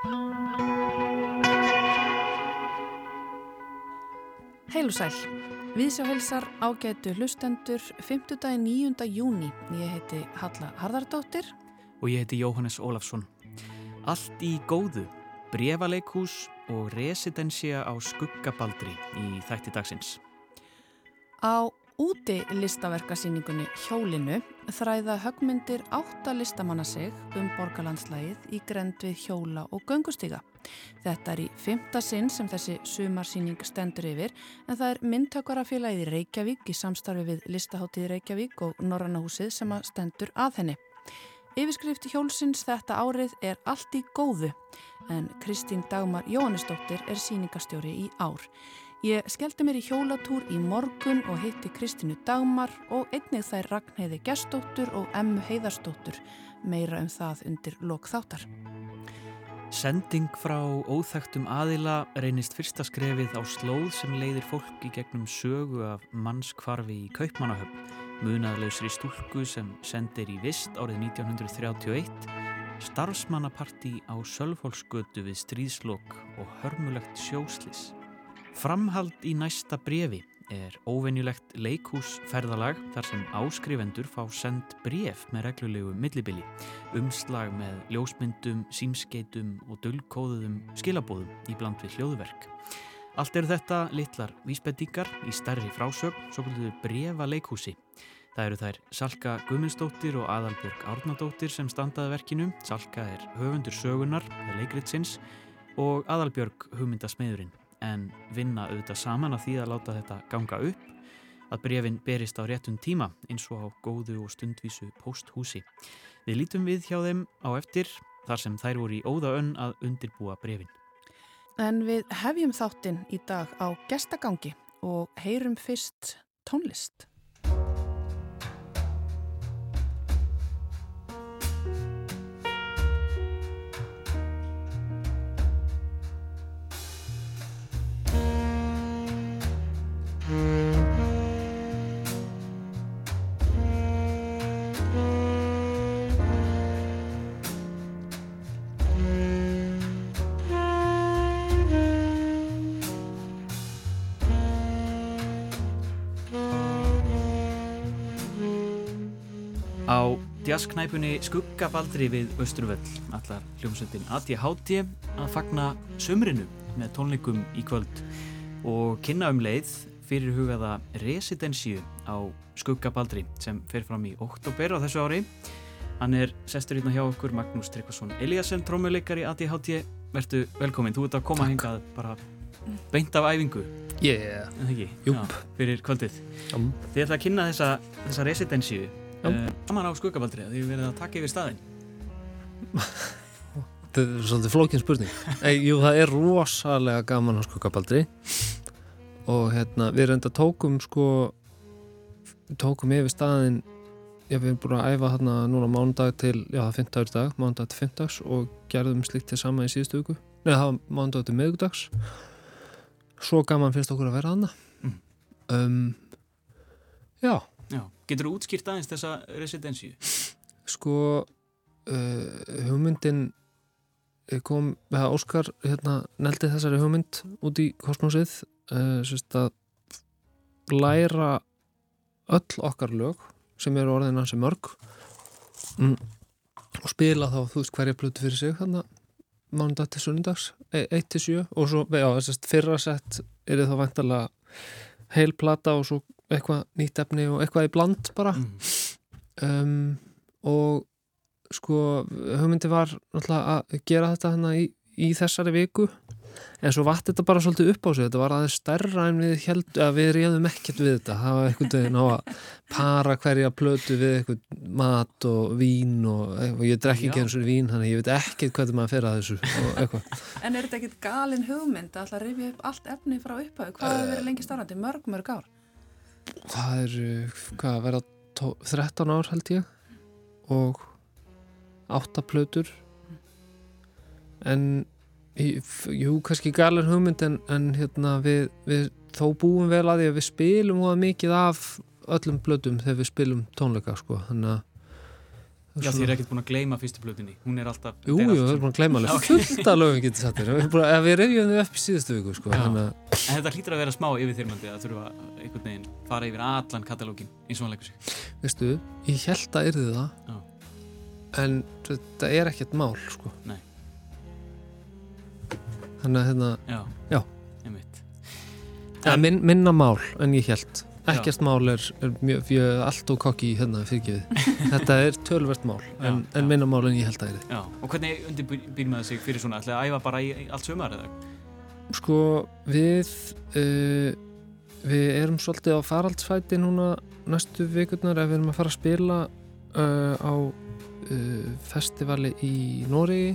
Heil og sæl. Viðsjáhelsar ágætu hlustendur 5. dagi 9. júni. Ég heiti Halla Harðardóttir. Og ég heiti Jóhannes Ólafsson. Allt í góðu, brevaleikús og residensja á skuggabaldri í þætti dagsins. Á úti listaverkasýningunni Hjólinu þræða högmyndir átta listamanna sig um borgarlandslægið í grend við hjóla og göngustíga. Þetta er í fymta sinn sem þessi sumarsýning stendur yfir en það er myndtökarafélagið Reykjavík í samstarfi við Listaháttíð Reykjavík og Norrannahúsið sem að stendur að henni. Yfirskrift hjólsins þetta árið er allt í góðu en Kristín Dagmar Jóhannesdóttir er síningastjóri í ár. Ég skellti mér í hjólatúr í morgun og hitti Kristínu Dagmar og einnig þær Ragnheiði Gestóttur og Emmu Heiðarstóttur meira um það undir lok þáttar. Sending frá óþægtum aðila reynist fyrsta skrefið á slóð sem leiðir fólk í gegnum sögu af mannskvarfi í Kaupmannahöfn, munaðlausri stúlku sem sendir í vist árið 1931, starfsmannaparti á Sölfólksgötu við stríðslokk og hörmulegt sjóslis. Framhald í næsta brefi er óvenjulegt leikhúsferðalag þar sem áskrifendur fá send bref með reglulegu millibili, umslag með ljósmyndum, símskeitum og dullkóðuðum skilabóðum í bland við hljóðverk. Allt eru þetta litlar vísbendingar í stærri frásögn, svo kvölduðu brefa leikhúsi. Það eru þær Salka Guðmundsdóttir og Adalbjörg Árnadóttir sem standaði verkinu. Salka er höfundur sögunar, eða leikritsins, og Adalbjörg hugmyndasmiðurinn en vinna auðvitað saman að því að láta þetta ganga upp að brefin berist á réttum tíma eins og á góðu og stundvísu posthúsi. Við lítum við hjá þeim á eftir þar sem þær voru í óða önn að undirbúa brefin. En við hefjum þáttinn í dag á gestagangi og heyrum fyrst tónlist. Jazzknæpunni Skuggabaldri við Östruvöll allar hljómsveitin ADHD að fagna sömrinu með tónleikum í kvöld og kynna um leið fyrir hugaða residensíu á Skuggabaldri sem fer fram í oktober á þessu ári. Hann er sestur hérna hjá okkur Magnús Tryggvason Eliasson, trómuleikari ADHD. Vertu velkominn, þú ert að koma Takk. hingað bara beint af æfingu, Yeah. fyrir kvöldið. Um, Þið ætla að kynna þessa, þessa residensíu saman á Skuggabaldri að þið verið að taka yfir staðinn. þetta er svolítið flókin spurning. Ei, jú, það er rosalega gaman á skuggabaldri og hérna, við reynda tókum sko tókum yfir staðin já, við erum búin að æfa hérna núna mánudag til, já, það er 50 dag, mánudag til 50 og gerðum slíkt til sama í síðustu viku Nei, það var mánudag til miðgudags svo gaman finnst okkur að vera hana Mm. um, Já, Já. Getur þú útskýrt aðeins þessa residensíu? sko uh, hugmyndin kom með að Óskar hérna, neldi þessari hugmynd út í kosmosið uh, sérst að læra öll okkar lög sem eru orðina sem mörg mm, og spila þá þú veist hverja plötu fyrir sig þannig mánudag til sunnudags 1 til 7 og svo já, fyrra sett er það vantarlega heil plata og svo eitthvað nýtt efni og eitthvað í bland bara Mm. um, og sko hugmyndi var náttúrulega að gera þetta hana í, í þessari viku en svo vatt þetta bara svolítið upp á sig þetta var aðeins stærra en við held að við reyðum ekkert við þetta það var einhvern veginn á að para hverja plötu við eitthvað mat og vín og, og ég drekki ekki eins og vín þannig að ég veit ekkert hvað maður fer að þessu En er þetta ekkit galin hugmynd að alltaf rifja upp allt efni frá upphau? Hvað hefur verið lengi starfandi? Mörg, mörg ár? Það er uh, hvað að vera tó- 13 ár held ég. Og 8 plötur. En jú, kannski galin hugmynd en, en hérna við, við þó búum vel að því að við spilum og mikið af öllum plötum þegar við spilum tónleika sko. Þannig að Já, þið er ekkert búin að gleyma fyrstu plötunni. Hún er alltaf Jú, jú, við erum búin að gleyma alveg. Fullt af lögum getur satt þér. Ef við reyfjum þau upp í síðustu viku sko, að En þetta hlýtur að vera smá yfirþyrmandi að þurfa einhvern veginn fara yfir allan katalógin eins og hann leggur sig. Veistu, ég held að yrði það Já. en þetta er ekkert mál sko. Nei. þannig að hérna, Já, Já. einmitt. Ja, En- min, minna mál en ég held ekkert mál er, er mjög, mjög allt og kokki hérna fyrirgefið. Þetta er tölvert mál en, en minna mál en ég held að yrði. Já, og hvernig undirbýr maður sig fyrir svona? Ætlaði að æfa bara í, í allt sumar eða? sko við uh, við erum svolítið á faraldsfæti núna næstu vikurnar ef við erum að fara að spila uh, á uh, festivali í Nóri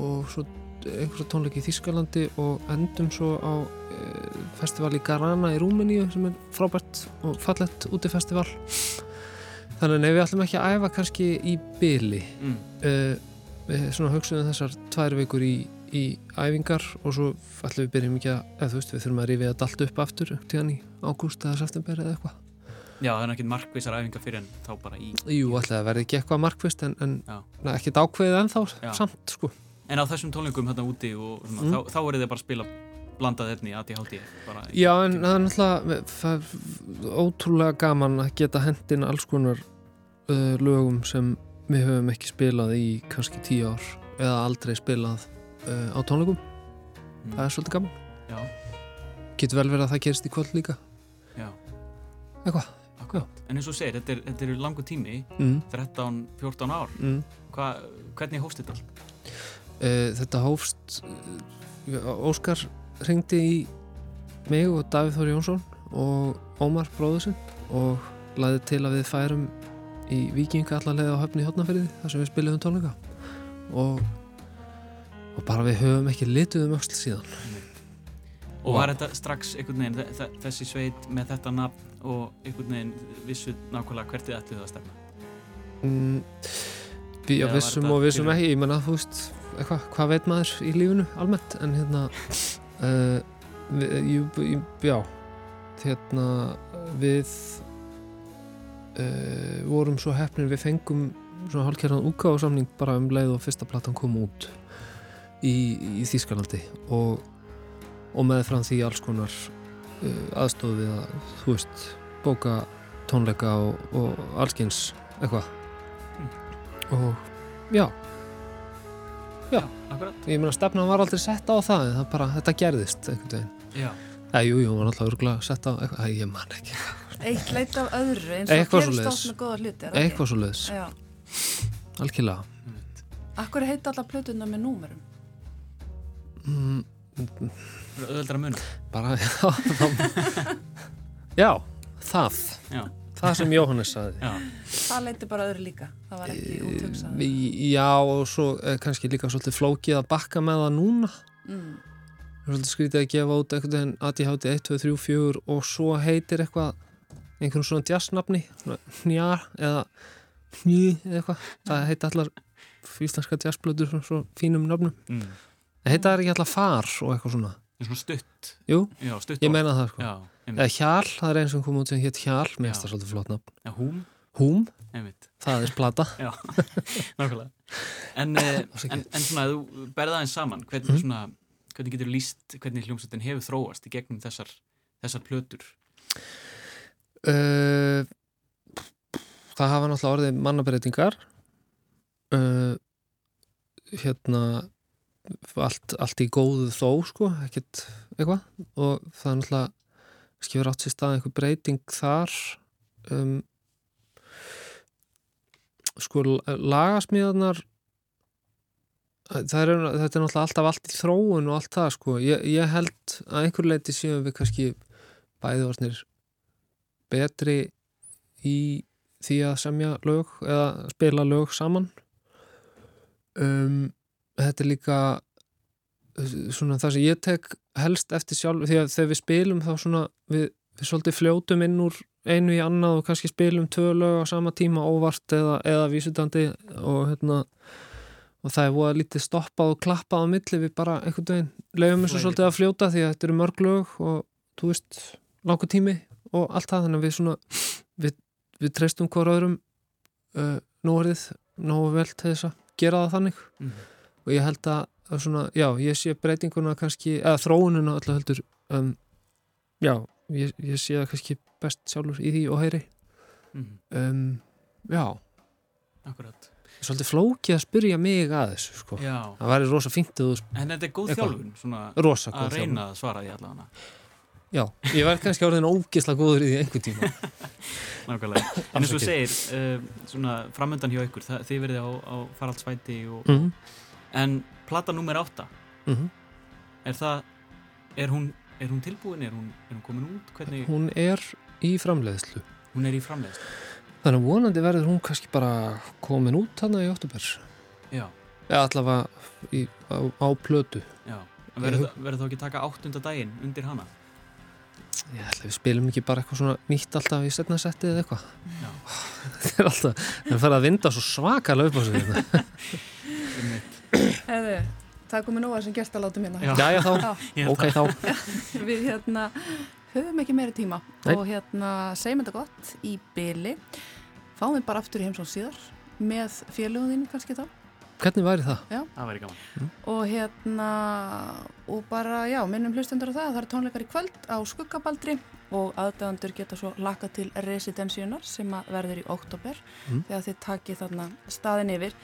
og svo einhversa tónleiki í Þískalandi og endum svo á uh, festivali í Garana í Rúmeníu sem er frábært og fallett útifestival þannig að við ætlum ekki að æfa kannski í byli Mm. uh, við svona hugsaðum þessar tvær vikur í, í æfingar og svo ætlum við byrjum ekki að, eða þú veist, við þurfum að rífið þetta allt upp aftur tíðan í ágúst eða september eða eitthvað. Já, það er ekkert markvísar æfingar fyrir en þá bara í Jú, að verði ekki eitthvað markvist en, en na, ekkert ákveðið ennþá Já. samt, sko. En á þessum tónleikum hérna úti og svona, Mm. þá, þá er þið bara að spila blandað ADHD bara í- Já, en það er náttúrulega ótrúlega gaman að geta hendin alls konar uh, lögum sem við höfum ekki spilað í kannski tíu ár eða aldrei spilað uh, á tónleikum. Mm. Það er svolítið gaman. Já, Getur vel verið að það gerist í kvöld líka. já, Eitthvað. akkurat En eins og segir, þetta er, þetta er langu tími Mm. 13-14 ár Mm. Hva, Hvernig hófst þetta allt? Uh, þetta hófst uh, Óskar ringdi í mig og Davíð Þóri Jónsson og Ómar bróður sinn og laði til að við færum í Víkinga allarlega á höfni í Hotnafyrði þar sem við spiliðum tónleika. Og, og bara við höfum ekki litið um öxl síðan. Og var þetta strax einhvern veginn þe- þe- þessi sveit með þetta nafn og einhvern veginn vissu nákvæmlega hvert þið ætluð að stefna? mm, já, vissum og vissum ekki ég menna þú veist eitthvað, hvað veit maður í lífinu almennt? En hérna uh, við, jú, já hérna við uh, vorum svo hefnir við fengum svona hálfkerðan útgáðsamning bara um leið og fyrsta platan kom út í, í Þýskalandi og, og með fram því alls konar uh, aðstof við að þú veist bóka tónleika og, og allskyns eitthvað. Og já, Já. akkurat ég meina stefnan var aldrei sett á það en það bara, þetta gerðist einhvern veginn Já, Æ, jú, jú, hún var alltaf örgulega sett á eitthvað, Æ, ég man ekki, Eitt leit af öðru eins og gerist átt með góða hluti er það ekki? eitthvað svo leiðis, Já. algjörlega einmitt. Akkur heita allar plötuna með númerum? mm, Það er að muna bara, já það, já, það Já, það sem Jóhannes saði Það leiti bara öðru líka. Það var ekki úthugsað. Í- já, og svo er kannski líka svolítið flókið að bakka með það núna. Mm. Er svolítið skrítið að gefa út einhvern veginn ADHD 1, 2, 3, 4 og svo heitir eitthvað einhvern svona jazznafni njá eða hní eða eitthvað. Það heita allar íslenska jazzblöður svona svo fínum nafnum mm. það heita það ekki allar far og eitthvað svona? Er svona stutt. Jú, Já, stutt ég meina það sko. Já, eða hjál, það er eins sem kom út sem hétt hjál mér finnst það svolítið flott nafn. Húm, húm, það er plata. En, eh, en, en svona, þú berða aðeins saman hvernig, Mhm. svona, hvernig getur líst hvernig hljómsveitin hefur þróast í gegnum þessar þessar plötur? Uh, það hafa náttúrulega orðið mannabreitingar uh, hérna allt, allt í góðu þó sko, ekkert eitthvað. Og það er náttúrulega skifur átt sér stað einhver breyting þar um, sko lagasmíðarnar það er, þetta er náttúrulega alltaf allt í þróun og allt það sko. Ég, ég held að einhver leiti séum við kannski bæði orðnir betri í því að semja lög eða spila lög saman. Um, þetta er líka svona það sem ég tek helst eftir sjálf því að þegar við spilum þá svona við, við svolítið fljótum inn úr einu í annað og kannski spilum tvö lög á sama tíma óvart eða, eða vísutandi og hérna og það er voða lítið stoppað og klappað á milli við bara einhvern veginn leiðum þessu Flæðir. svolítið að fljóta því að þetta eru mörg lög og þú veist, langur tími og allt það þannig að við svona við, við treystum hver öðrum uh, núorðið nógu vel til þess að gera það þannig mm. og ég held að, að svona, já, ég sé breytinguna kannski, eða þróununa alltaf heldur um, já, ég, ég sé það kannski best sjálfur í því og heyri. Mm. um, já, Akkurat. Svolítið flókið að spyrja mig að þessu sko. Það væri rosa fínt að þú en þetta er góð þjálfun svona rosa að góð þjálfun. reyna að svara því allavega. Já, ég væri kannski orðin ógisla góður í því einhvern tíma. Nákvæmlega, en eins og segir uh, svona framöndan hjá ykkur það, þið verðið á, á faraldsvæti og, mm en plata nummer átta. -hmm. er það, er hún, er hún tilbúin, er hún, er hún komin út? Hvernig, hún er í framleiðslu. Hún er í framleiðst þannig að vonandi verður hún kannski bara komin út hann í oktober Já, eða allavega í, á, á plötu. Já, verður verður þá ekki taka áttunda daginn undir hana? Ég ætla við spilum ekki bara eitthvað svona nýtt alltaf í setna setti eða eitthvað? Þetta er alltaf, það fer að vinda svo svakalega upp á sig hérna. Eða, það er komið nóga sem gerst að láta minna Já. já, já, þá, Já, ok, þá. Við hérna höfum ekki meiri tíma Nei. og hérna segjum þetta gott í byli fáum við bara aftur í heimsón síðar með félögum þín kannski þá? Hvernig væri það? það væri gaman. Og hérna og bara já, minnum hlustundur á það það er tónleikar í kvöld á Skuggabaldri og aðdæðandur geta svo laka til residensjunar sem að verður í oktober Mm. þegar þið takið þarna staðin yfir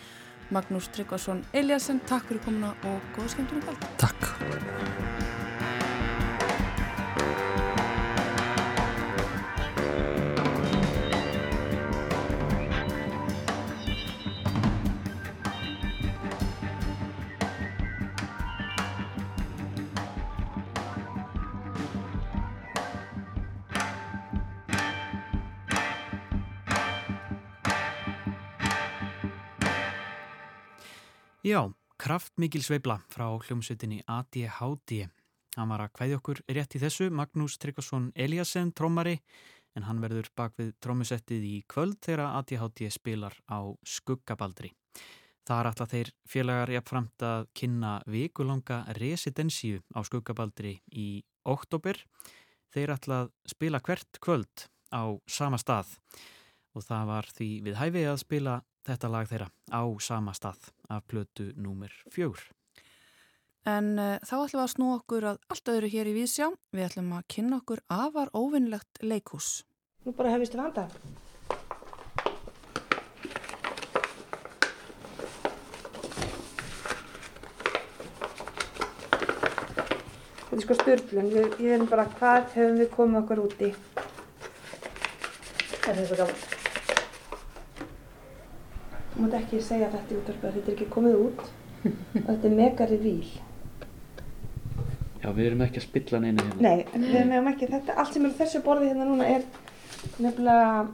Magnús Tryggvason Eliasson, takk fyrir komuna og góða skemmtunum kvöld. Takk Já, kraftmikil sveifla frá hljómsveitinni ADHD. Hann var að kvæði okkur rétt í þessu, Magnús Tryggvason Eliasson, trómari, en hann verður bak við trómusettið í kvöld þegar ADHD spilar á skuggabaldri. Það er alltaf þeir félagar jafnframt að kynna vikulanga residensíu á skuggabaldri í oktober. Þeir ætla að spila hvert kvöld á sama stað og það var því við hæfi að spila þetta lag þeirra á sama stað af plötu númer fjögur. En uh, þá ætlum við að snú okkur að allt öðru hér í Vísjá. Við ætlum að kynna okkur afar óvinnlegt leikhús. Nú bara hefist við handa. Þetta er sko styrlun. Við, ég veit bara hvað höfum við komið okkur út í. Er þetta gaman? Þú mátt ekki segja þetta í útvarpið þetta er ekki komið út. og þetta er megari víl. Já, við erum ekki að spilla neina hérna. Nei, við meðum ekki þetta. Allt sem er þessu borði hérna núna er nefnilega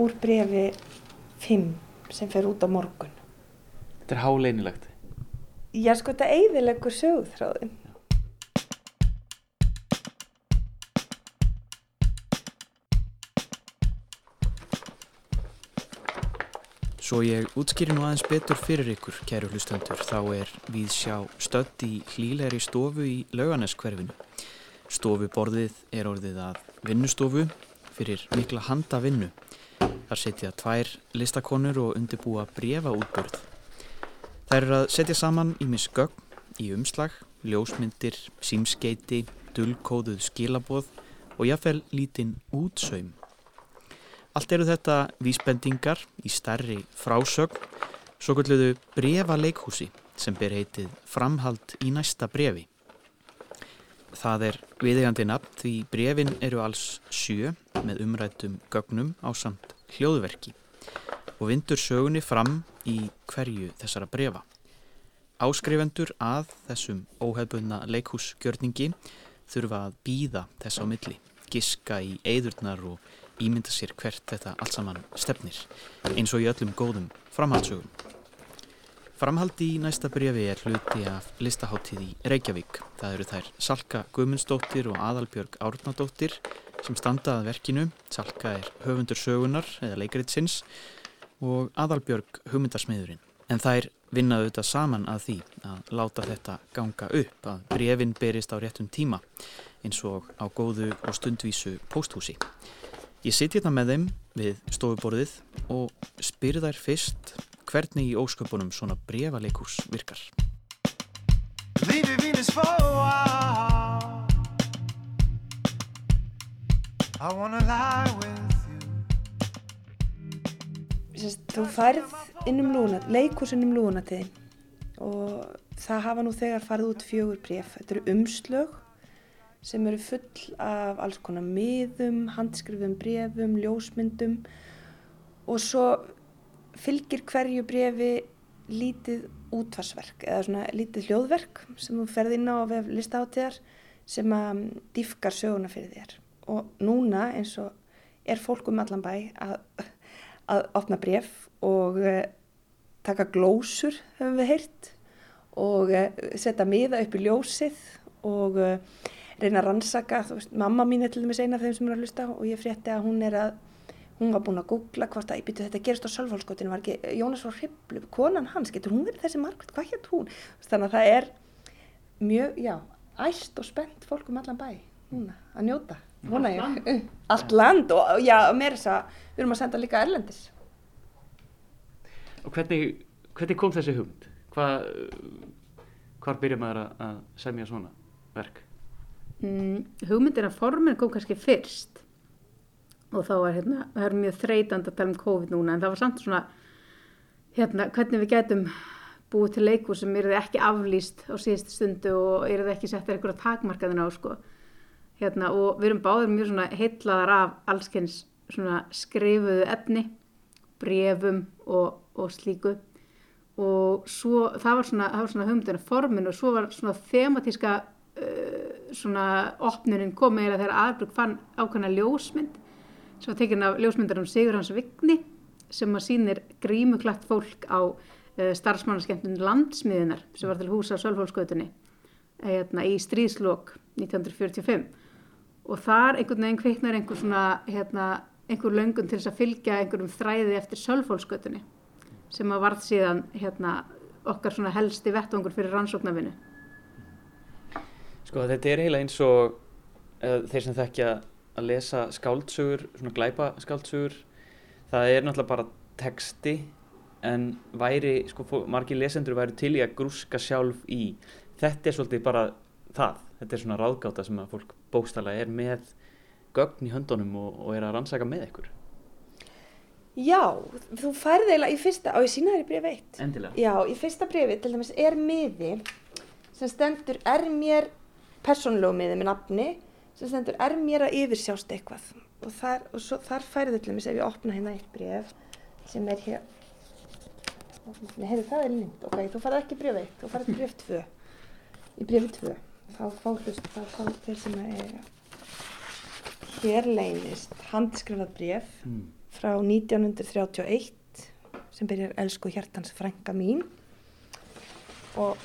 úr brefi 5 sem fer út á morgun. Þetta er háleinilegt. Já, sko, þetta eigðilegur sögúþráðin. Svo ég útskýri nú aðeins betur fyrir ykkur, kæru hlustendur, þá er við sjá stödd í hlýlegri stofu í lauganeskverfinu. Stofuborðið er orðið að vinnustofu fyrir mikla handa vinnu. Þar setja tvær listakonur og undirbúa brefa útbörð. Þær eru að setja saman í misgögn, í umslag, ljósmyndir, símskeiti, dullkóðuð skilaboð og jáfnvel lítinn útsaum. Allt eru þetta vísbendingar í stærri frásögn, svo kalluðu brefa leikhúsi sem ber heitið framhald í næsta brefi. Það er viðegandi nafn því brefin eru alls sjö með umrættum gögnum á samt hljóðverki og vindur sögunni fram í hverju þessara brefa. Áskrifendur að þessum óhefbundna leikhúsgjörningi þurfa að býða þess á milli, giska í eidurnar og ímynda sér hvert þetta allt saman stefnir, eins og í öllum góðum framhaldsögum. Framhaldi í næsta brefi er hluti af listaháttíð í Reykjavík. Það eru þær Salka Guðmundsdóttir og Aðalbjörg Árnadóttir sem standa að verkinu. Salka er höfundur sögunar eða leikritsins og Aðalbjörg hugmyndarsmiðurinn. En þær vinnaðu þetta saman að því að láta þetta ganga upp, að brefin berist á réttum tíma eins og á góðu og stundvísu pósthúsi. Ég sitt hérna með þeim við stofuborðið og spyr þær fyrst hvernig í ósköpunum svona brefaleikús virkar. Sest, þú færð inn um lúna, leikurs inn um lúnatíðin og það hafa nú þegar farið út fjögur bref. Þetta eru umslög sem eru full af alls konar miðum, handskrifum brefum, ljósmyndum og svo fylgir hverju brefi lítið útvarsverk eða svona lítið hljóðverk sem þú ferð inn á vef listáttíðar sem að dýfkar söguna fyrir þér. Og núna eins og er fólk um allan bæ að, að opna bref og uh, taka glósur, höfum við heyrt, og uh, setja miða upp í ljósið og uh, reyna að rannsaka. Þú veist, mamma mín er til dæmis eina af þeim sem er að hlusta og ég frétti að hún er að hún var búin að googla hvort að ég byrju þetta gerist á Sölvhólskotinu, var ekki Jónas var hriblu, konan hans, getur hún verið þessi margveit, hvað hétt hún? Þannig að það er mjög, já, æst og spennt fólk um allan bæ núna að njóta, vona ég. Allt land og já, mér er þess að við erum að senda líka erlendis. Og hvernig, hvernig kom þessi hugmynd? Hvað, hvar byrja maður að, að semja svona verk? Mm, hugmyndin að formin kom kannski fyrst. Og þá var hérna, það er mjög þreytand að tala um COVID núna en það var samt svona hérna, hvernig við getum búið til leikur sem eru ekki aflýst á síðustu stundu og eru ekki settir einhverja takmarkaðina á sko. Hérna, og við erum báðir mjög svona heitlaðar af allskenns svona skrifuðu efni brefum og, og slíku. Og svo það var svona, svona hugmyndina formin og svo var svona thematíska svona opnunin komið eða þegar aðbruk fann ákvæmna ljósmynd sem var tekinn af ljósmyndarum Sigur Hans Vigni sem að sýnir grímuklatt fólk á uh, starfsmannaskemtun landsmiðunar sem var til húsa á Sölfólksgötunni hérna, í stríðslokk 1945 og þar einhvern veginn kveiknar einhver svona hérna, einhver löngun til þess að fylgja einhverjum þræði eftir Sölfólksgötunni sem að varð síðan hérna, okkar svona helsti vettvangur fyrir rannsóknarvinu Sko þetta er eiginlega eins og eða, þeir sem þekkja að lesa skáldsögur, svona glæpa skáldsögur það er náttúrulega bara texti en væri, sko, margir lesendur væri til í að grúska sjálf í. Þetta er svolítið bara það. Þetta er svona ráðgáta sem að fólk bókstala er með gögn í höndunum og, og er að rannsaka með ykkur. Já, þú færði eiginlega í fyrsta, á ég sína þér í brefi eitt. Endilega. Já, í fyrsta brefi til dæmis er miði sem stendur er mér persónulegu miði með nafni sem stendur er mér að yfirsjást eitthvað? Og þar, og svo, þar færði til dæmis ef ég opna hérna eitt bref sem er hér. Nei, heyrðu, það er lind, ok, þú farið ekki bref eitt, þú farið bref tvö. Í brefi tvö þá fá hlust, þá fá þeir sem eiga. Hér leynist handskrifað bref mm. frá 1931 sem byrjar Elsku hjartans frænka mín. Og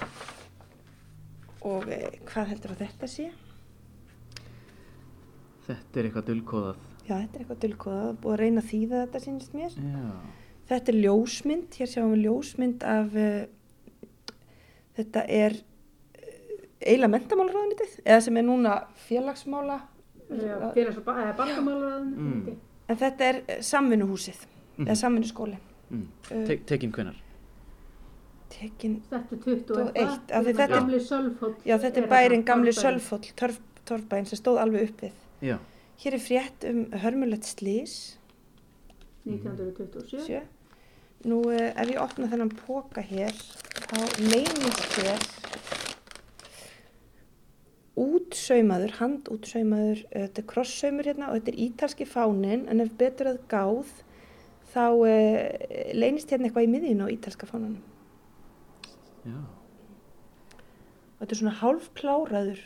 og e, hvað heldur að þetta sé? Þetta er eitthvað dulkóðað Já, þetta er eitthvað dulkóðað, búið að reyna að þýða þetta sínist mér. Já, Þetta er ljósmynd, hér sjáum við ljósmynd af, uh, þetta er uh, eiginlega mentamálaráðunitið, eða sem er núna félagsmála, félags- og barnamálaráðun Mm. en þetta er uh, samvinnuhúsið, Mhm. eða samvinnuskóli. mm. Uh, Te Tekin hvenar? Tekin, Þetta er 20 og eitt, af því Þetta þetta er- gamli Sölfhóll já þetta er bærin gamli Sölfóll, torf, torfbærin sem stóð alveg upp við. Já, Hér er frétt um hörmulegt slís, 1927 sjö. Nú uh, ef ég opna þennan póka hér, þá leynist hér útsaumaður, handútsaumaður, uh, þetta er krossaumur hérna og þetta er ítalski fánin en ef betur að gáð þá uh, leynist hérna eitthvað í miðjun á ítalska fánanum. Já, þetta er svona hálfkláraður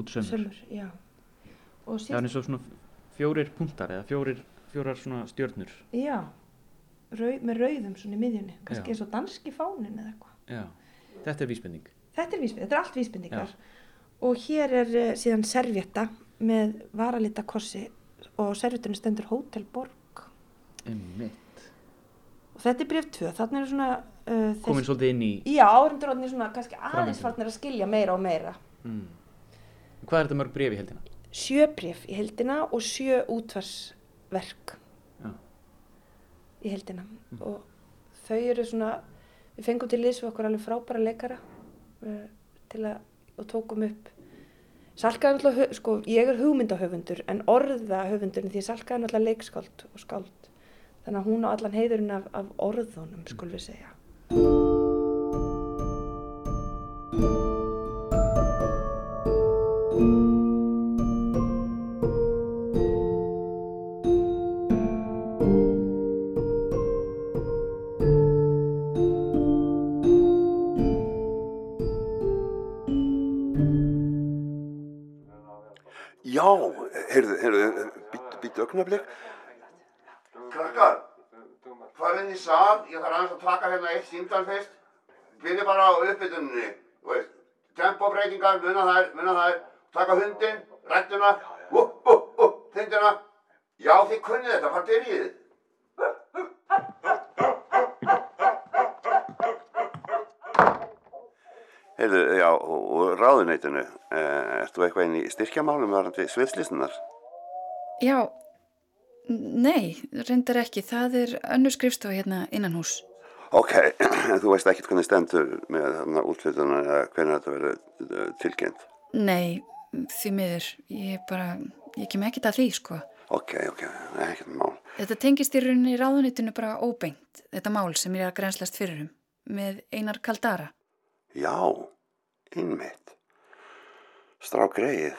útsömmur saumur, já. Já, síðan, en eins og svona fjórir puntar eða fjórir, fjórar svona stjörnur já, rau, með rauðum svona í miðjunni, kannski Já. eins og danski fánin eða eitthvað. Já, þetta er vísbending Þetta er vísbending, þetta er allt vísbendingar. Og hér er uh, síðan servjetta með varalita kossi og á servjettunum stendur Hotel Borg. Einmitt Og þetta er bref 2, þarna er svona... Uh, Komin svolítið inn í Já, áhundur orðinir svona kannski aðeins farnir að skilja meira og meira. mm. Hvað er þetta mörg brefi heldina? sjö bref í heldina og sjö útvarsverk Já. í heldina og þau eru svona við fengum til við okkur alveg frábæra leikara uh, til að og tókum upp Salka er náttúrulega, sko, ég er hugmyndahöfundur en orðahöfundurinn því Salka er náttúrulega leikskáld og skáld þannig að hún á allan heiðurinn af, af orðunum, skulum við segja Já, heyrðu, heyrðu, býttu, býttu ögnablik. Krakkar, farið í sal, ég þarf aðeins að taka hérna eitt símdal fyrst. Byrja bara á uppbytunni, þú veist. Tempóbreytingar, muna þær, muna þær. Taka hundin, rættuna, upp, upp, upp, þindina. Já, þið kunnið þetta, hvað byrjið þið? Heyrðu, já, og, og ráðuneytinu, eh, eitthvað inn í styrkjamálum varandi sviðslýsnunar? Já, nei, reyndar ekki. Það er önnur skrifstofa hérna innan hús. Ok, en þú veist ekkert hvernig stendur með þarna útflytuna eða hvernig þetta verður uh, tilkynnt? Nei, því miður. Ég bara, ég kem ekkert að því, sko. Ok, ok, ekkert mál. Þetta tengist í rauninni í ráðunitinu bara óbeint. Þetta mál sem ég er að grænslast fyrir um. Með Einar Kaldara. Já, innmitt. Strá greið.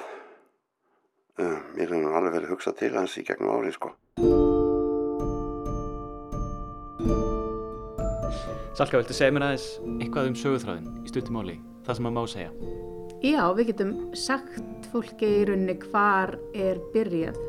Uh, mér hefur nú alveg verið hugsað til hans í gegnum árið, sko. Salka, viltu segja mér aðeins eitthvað um söguþráðin í stuttumáli, það sem maður má segja? Já, við getum sagt fólki í rauninni hvar er byrjað.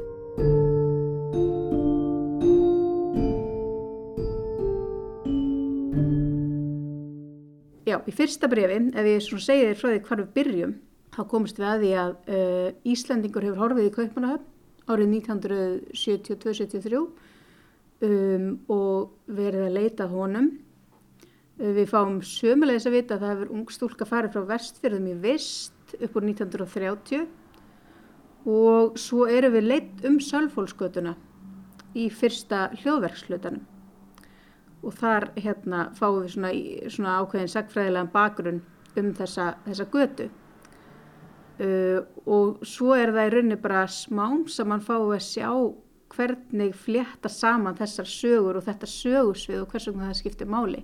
Já, í fyrsta brefi, ef ég svona segi þér frá því hvar við byrjum, þá komist við að því að uh, Íslandingur hefur horfið í Kaupmannahöfn árið 1972-73 um, og verið að leita honum. Uh, við fáum sömulegis að vita að það hefur ung stúlka farið frá vestfjörðum í vist upp úr 1930 og svo erum við leitt um Sölfólksgötuna í fyrsta hljóðverkslutanum og þar hérna fáum við svona, svona ákveðin sagfræðilegan bakgrunn um þessa, þessa götu uh, og svo er það í rauninni bara smám sem mann við að sjá hvernig flétta saman þessar sögur og þetta sögusvið og hvers vegna það skiptir máli.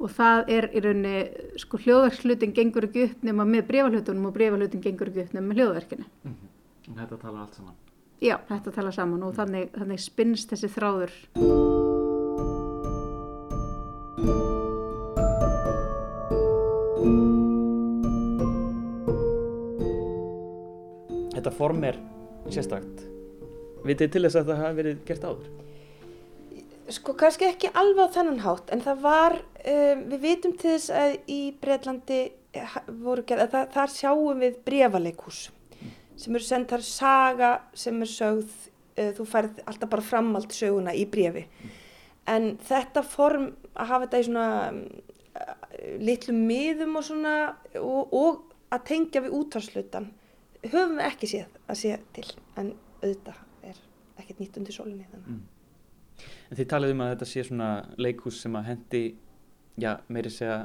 Og það er í rauninni sko hljóðverkslutin gengur ekki upp nema með brefahlutunum og brefahlutin gengur ekki upp nema með hljóðverkinu. Þetta talar allt saman. já, þetta tala saman og þannig, þannig spinnst þessi þráður Þetta form er sérstakt. Vitið til þess að það hafi verið gert áður? Sko kannski ekki alveg á þennan hátt en það var, um, við vitum til þess að í Breitlandi voru gerð, að það, þar sjáum við brefaleikús sem eru sendt þar saga sem er sögð, uh, þú færð alltaf bara framald söguna í brefi. En þetta form að hafa þetta í svona um, litlum miðum og svona og, og að tengja við útvarslutan höfum við ekki séð að sé til en auðvitað er ekkert nýtt undir sólinni þannig. En þið talið um að þetta sé svona leikhús sem að hendi, já, meiri segja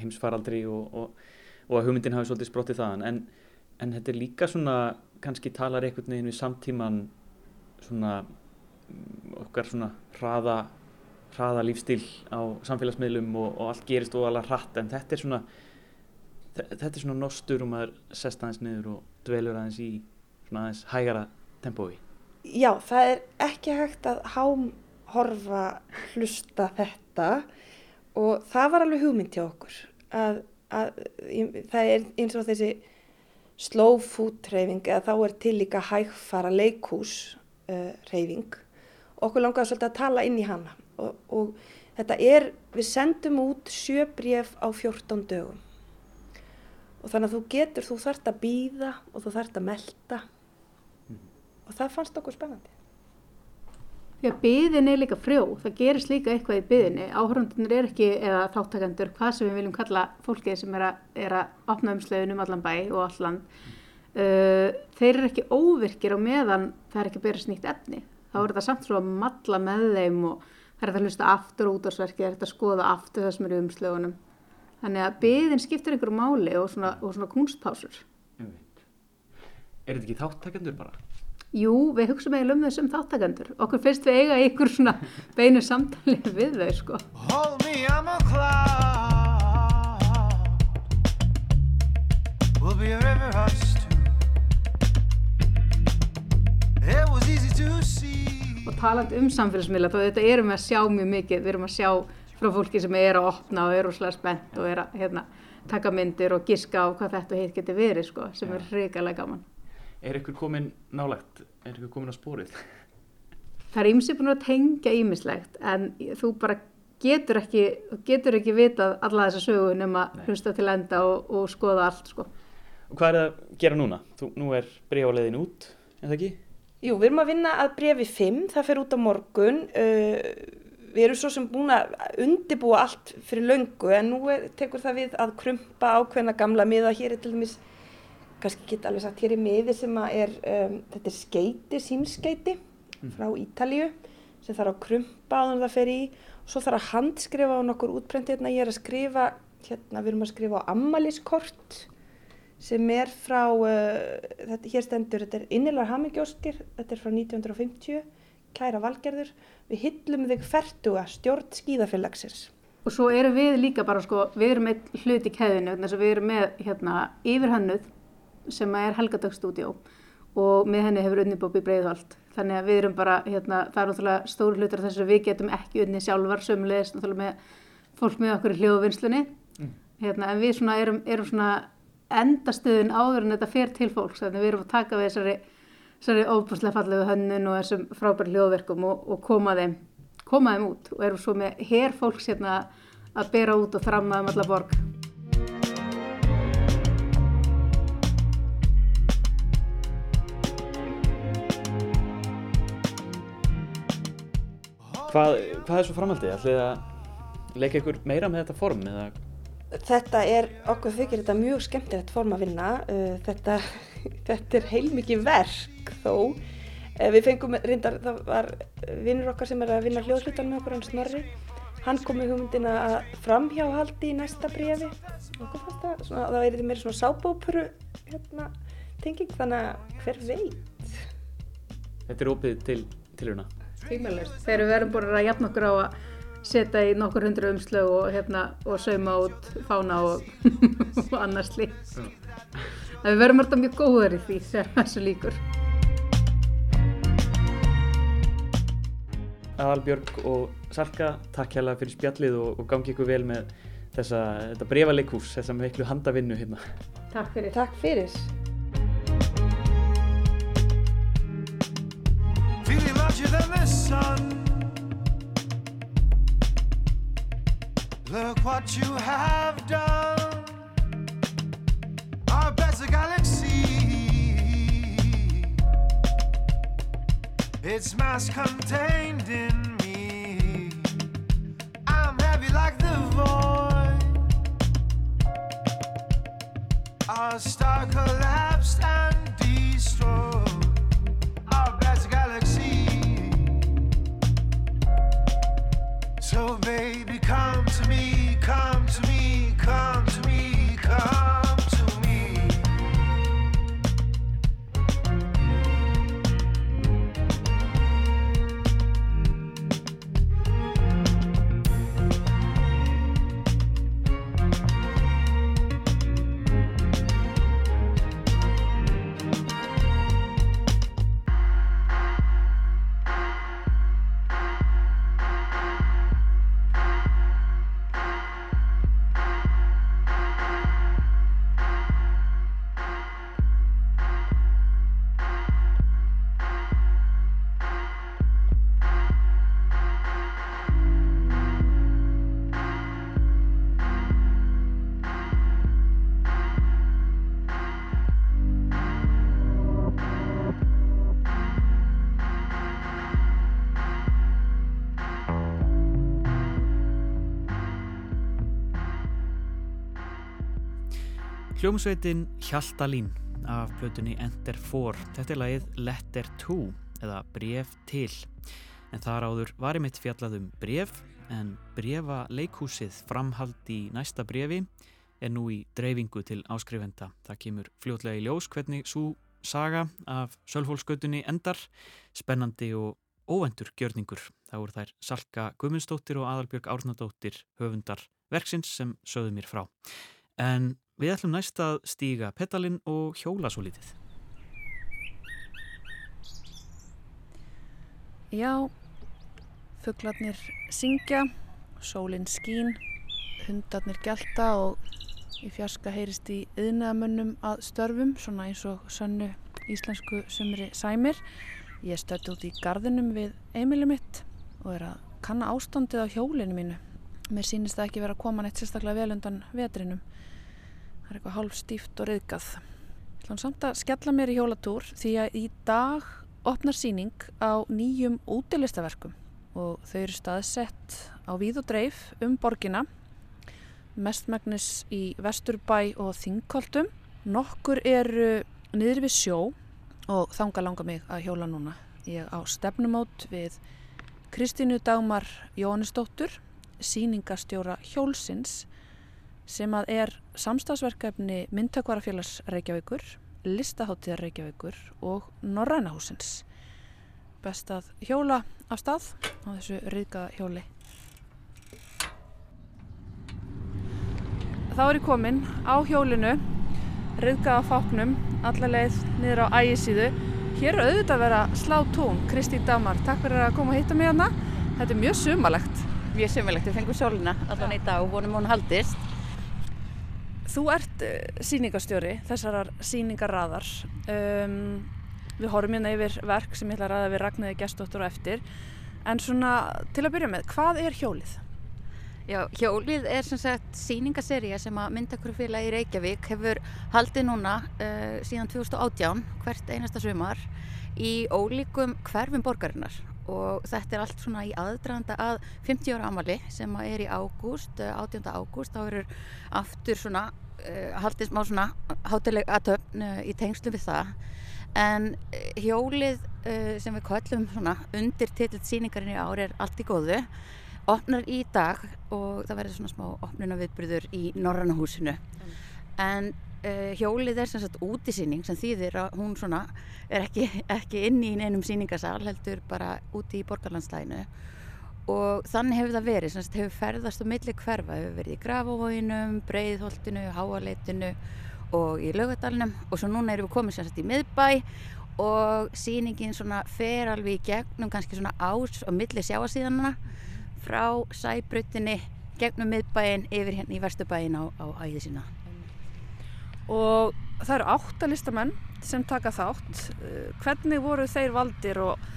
heimsfaraldri og, og, og að hugmyndin hafi svolítið sprottið þaðan. En, en þetta er líka svona, kannski talar einhvern veginn við samtíman svona mm, okkar svona hraða, hraða lífstíl á samfélagsmiðlum og, og allt gerist óalega hratt. En þetta er svona, þe- þetta er svona nostur um að sest aðeins niður og dvelur aðeins í svona aðeins hægara tempói. Já, það er ekki hægt að hámhorfa hlusta þetta og það var alveg hugmynd til okkur að, að það er eins og þessi slow food reyfing eða þá er til líka hægfara leikhús uh, reyfing okkur langaði svolítið að tala inn í hana og, og þetta er, við sendum út sjö bréf á 14 dögum og þannig að þú getur, þú þarft að býða og þú þarft að melda og það fannst okkur spennandi. Því að byðin er líka frjó, það gerist líka eitthvað í byðinni. Áhörundunir er ekki, eða þáttakendur, hvað sem við viljum kalla fólkið sem er að, er að opna umslöðun um allan bæ og allan. uh, þeir eru ekki óvirkir á meðan það er ekki að bera snýtt efni þá er þetta samt svo að matla með þeim og það er þetta að hlusta aftur út á sverki það er þetta að skoða aftur það sem er í umslögunum þannig að byðin skiptir einhverju máli og svona, og svona kunstpásur Er þetta ekki þáttakendur bara? Jú, við hugsaum eiginlega um þessum þáttakendur okkur finnst við eiga einhver svona beinu samtali við þau sko Hold me, I'm a cloud. We'll be a river us two. It was easy to see. og talandi um samfélagsmiðla þá þetta erum við að sjá mjög mikið við erum að sjá frá fólki sem er að opna og er úrslega spennt og er að hérna, taka myndir og giska á hvað þetta heit geti verið sko, sem er hrikalega gaman Er ykkur komin nálægt? Er ykkur komin á spórið? það er ýmsi búin að tengja ýmislegt en þú bara getur ekki getur ekki vitað alla þessa sögu nema hlusta til enda og, og skoða allt sko. Og hvað er það að gera núna? Þú, nú er bregjáleiðin út, er það ekki? Jú, við erum að vinna að brefi 5, það fer út á morgun. Uh, við erum svo sem búin að undibúa allt fyrir löngu en nú er, tekur það við að krumpa ákveðna gamla miða. Hér er til dæmis, kannski geta alveg sagt, hér er miði sem er, um, þetta er skeiti, símskeiti frá Ítalíu sem þarf að krumpa á þannig að það fer í. Svo þarf að handskrifa á nokkur útprenti hérna. Ég er að skrifa, hérna, við erum að skrifa á ammaliskort sem er frá, uh, þetta, hér stendur, þetta er innilegar hamingjóskir, þetta er frá 1950, kæra valgerður, við hyllum þig fertuga stjórn skíðafélagsins. og svo erum við líka bara sko, við erum með hlut í keðinu þess að við erum með hérna, yfirhönnuð sem er Helgadagstúdjó og með henni hefur unni Bobby Breiðholt. Þannig að við erum bara, hérna, það er náttúrulega stóri hlutur af þessu að við getum ekki unni sjálfar sömulegis náttúrulega með fólk með okkur í hljóðvinnslunni. Hérna, en við svona erum, erum svona endastöðun áður en þetta fer til fólks þannig að við erum að taka við þessari þessari óbúslega fallegu hönnun og þessum frábæri hljóðverkum og, og koma þeim koma þeim út og erum svo með hér fólks hérna að bera út og þramma um alla borg Hvað, hvað er svo framhaldið? Ætlið að leika ykkur meira með þetta form? Eða... Þetta er, okkur þykir þetta mjög skemmtilegt form að vinna, uh, þetta, þetta er heilmikið verk þó. Uh, við fengum reyndar, það var vinnur okkar sem er að vinna hljóðslutan með okkur, hann Snorri. Hann kom með hugmyndina að framhjáhaldi í næsta brefi. Það, svona, það er meira svona sábópuru hérna, tenging, þannig að hver veit. Þetta er opið til. Tímalist. Þegar við erum búin að jafna okkur á að setja í nokkur hundru umslög og, hérna, og sauma út fána og, og annars slíkt. En Við verðum alltaf mjög góðar í því þegar þessu líkur. Aðalbjörg og Salka, takk hérlega fyrir spjallið og, og gangi ykkur vel með þessa, þetta brefaleikús, þessa miklu handavinnu hérna. Takk fyrir. Takk fyrir. Feeling larger than the sun. Look what you have done. Our better galaxy. It's mass contained in me. I'm heavy like the void. Our star collapsed and destroyed our better galaxy. So baby, come Hljómsveitin Hjaltalín af plötunni Enter 4. Þetta er lagið Letter 2 eða Bref til. En þar áður var ég mitt fjallað um bref en brefa leikhúsið framhald í næsta brefi er nú í dreifingu til áskrifenda. Það kemur fljótlega í ljós hvernig svo saga af Sölfólksgötunni endar, spennandi og óvendur gjörningur. Það voru þær Salka Guðmundsdóttir og Adalbjörg Árnadóttir höfundar verksins sem sögðu mér frá. En við ætlum næst að stíga petalinn og hjóla svo litið. Já, fugglarnir syngja, sólinn skín, hundarnir gælta og í fjarska heyrist í yðnaðamönnum að störfum, svona eins og sönnu íslensku sumri sæmir. Ég stötti út í gardinum við Emilið mitt og er að kanna ástandið á hjólinu mínu. Mér sýnist það ekki vera að koma neitt sérstaklega vel undan vetrinum. Er eitthvað hálf stíft og riðgað. Ég ætla samt að skella mér í hjólatúr því að í dag opnar síning á nýjum útilistaverkum og þau eru staðsett á víð og dreif um borgina mestmægnis í Vesturbæ og Þingkoltum. Nokkur eru niður við sjó og þanga langar mig að hjóla núna. Ég á stefnumót við Kristínu Dagmar Jóhannesdóttur, síningastjóra Hjólsins sem að er samstagsverkefni myndtökvarafélags Reykjavíkur, listaháttíðar Reykjavíkur og Norrænahúsins. Best að hjóla af stað á þessu ryðgaða hjóli. Þá er ég komin á hjólinu, ryðgaða fáknum, allarleið niður á ægisíðu. Hér er auðvitað að vera slá tún, Kristi Damar. Takk fyrir að koma að hitta mig hana. Þetta er mjög sumalegt. Mjög sumalegt, við fengum sólina allan í dag og vonum hún haldist. Þú ert uh, síningastjóri, þessarar síningarraðar. Um, við horfum hérna yfir verk sem ég ætla að ræða við Ragnæði Gestóttur og eftir. En svona til að byrja með, hvað er hjólið? Já, hjólið er sem sagt síningaserja sem að myndakurfélagi í Reykjavík hefur haldið núna uh, síðan 2018 hvert einasta sumar í ólíkum hverfum borgarinnar og þetta er allt svona í aðdraðanda að 50 ára amali sem er í ágúst, uh, 18. ágúst, þá eru aftur svona uh, haldið smá svona hátileg aðtöfn í tengslu við það en hjólið sem við kallum svona undir titill síningarinn í ár er allt í góðu opnar í dag og það verður svona smá opnunaviðbyrður í Norrannahúsinu mm. en uh, hjólið er sem sagt útisýning sem þýðir að hún svona er ekki, ekki inn í einum síningasal heldur bara úti í borgarlandslæginu og þannig hefur það verið sem sagt hefur ferðast á milli hverfa, hefur verið í Grafovóinum, Breiðholtinu, Háaleitinu og í Laugadalunum og svo núna erum við komið sem sagt í miðbæ og síningin svona fer alveg í gegnum kannski svona ás og milli sjáasíðanana frá sæbrutinni gegnum miðbæin yfir hérna í verstubæin á, á æði sína. Og það eru áttalistamenn sem taka þátt. Hvernig voru þeir valdir og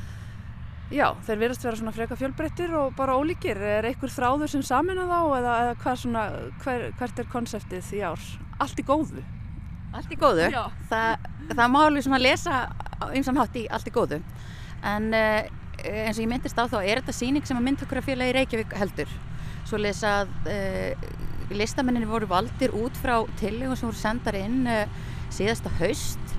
já, þeir verðast vera svona freka fjölbreyttir og bara ólíkir. Er einhver þráður sem samina þá eða, eða hvað svona, hver, hvert er konseptið í ár? Allt í góðu? Allt í góðu? Já. Það, það má alveg svona lesa einsan hátt í allt í góðu. En uh, eins og ég myndist á þá er þetta síning sem að myndtökurafélagi Reykjavík heldur svo les að uh, listamenninni voru valdir út frá tillegum sem voru sendar inn uh, síðasta haust.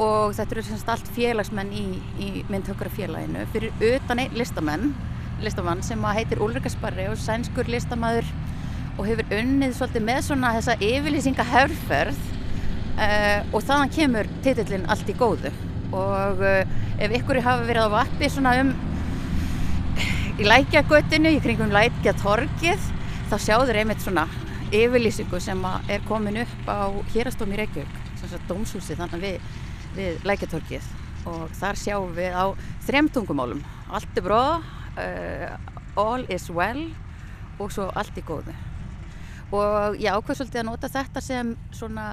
Og þetta eru semst allt félagsmenn í, í myndtökurafélaginu fyrir utan einn listamenn listamann sem heitir Ulrika Sparri og sænskur listamæður og hefur unnið svolítið með svona þessa yfirlýsinga herrferð uh, og þannig kemur titillin allt í góðu. Og ef ykkur hafa verið á vappi svona um í lækjagötinu, í kringum lækjatorgið þá sjáður einmitt svona yfirlýsingu sem er komin upp á hérastómi Reykjavík, sem sagt dómshúsi þannig við, við lækjatorgið og þar sjáum við á þrem tungumálum, allt er bróð uh, all is well og svo allt er góðu. Og ég ákveð svolítið að nota þetta sem svona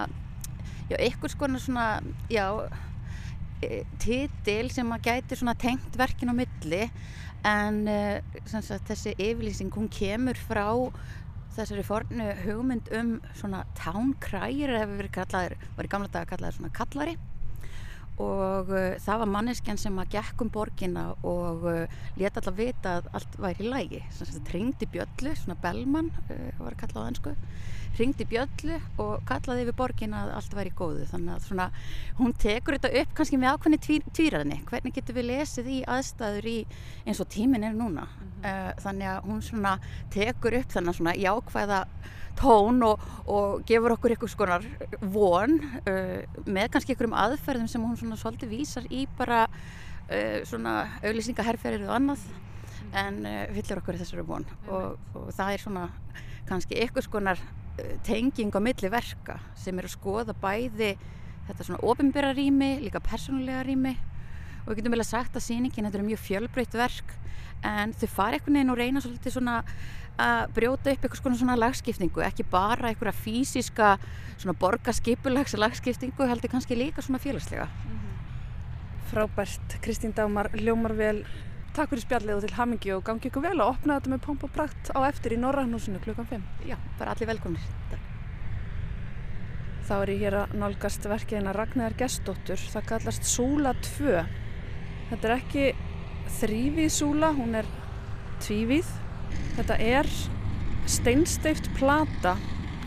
já, ykkur skona svona já titil sem að gæti svona tengt verkin á milli. En uh, sagt, þessi yfirlýsing hún kemur frá þessari fornu hugmynd um svona town crier hefur verið kallaður, var í gamla daga kallaður svona kallari og uh, það var manneskjan sem að gekk um borgina og uh, leta alltaf vita að allt væri í lægi það ringdi bjöllu, svona Bellman uh, var að kalla á ennsku ringdi bjöllu og kallaði yfir borgina að allt væri í góðu. Þannig að svona, hún tekur þetta upp kannski með ákveðni tví, tvíraðinni hvernig getur við lesið í aðstæður í eins og tímin er núna? Mm þannig að hún svona tekur upp þannig svona jákvæða tón og, og gefur okkur eitthvað skonar von uh, með kannski einhverjum aðferðum sem hún svona svolítið vísar í bara uh, svona auðlýsingaherferðir og annað en uh, fyllir okkur þessari von. Og, og það er svona kannski eitthvað skonar tenging á milli verka sem eru að skoða bæði þetta svona ofinbæra rými, líka persónulega rými. Og við getum vel að sagt að síningin þetta er mjög fjölbreytt verk en þau fara einhvern veginn og reyna svolítið svona að brjóta upp eitthvað svona lagskiptingu, ekki bara einhverja fysiska svona borgarskipulags lagskiptingu, heldur kannski líka svona félagslega. Mm -hmm. Frábært, Kristín Dagmar, ljómar vel takk fyrir spjallið og til hamingi og gangi ykkur vel að opna þetta með pomp og prakt á eftir í Norrannúsinu klukkan 5. Já, bara allir velkomnir. Þá er ég hér að nálgast verkiðina Ragnar Gestóttur, það kallast Súla 2. Þetta er ekki þrývið súla, hún er tvívíð Þetta er steinsteift plata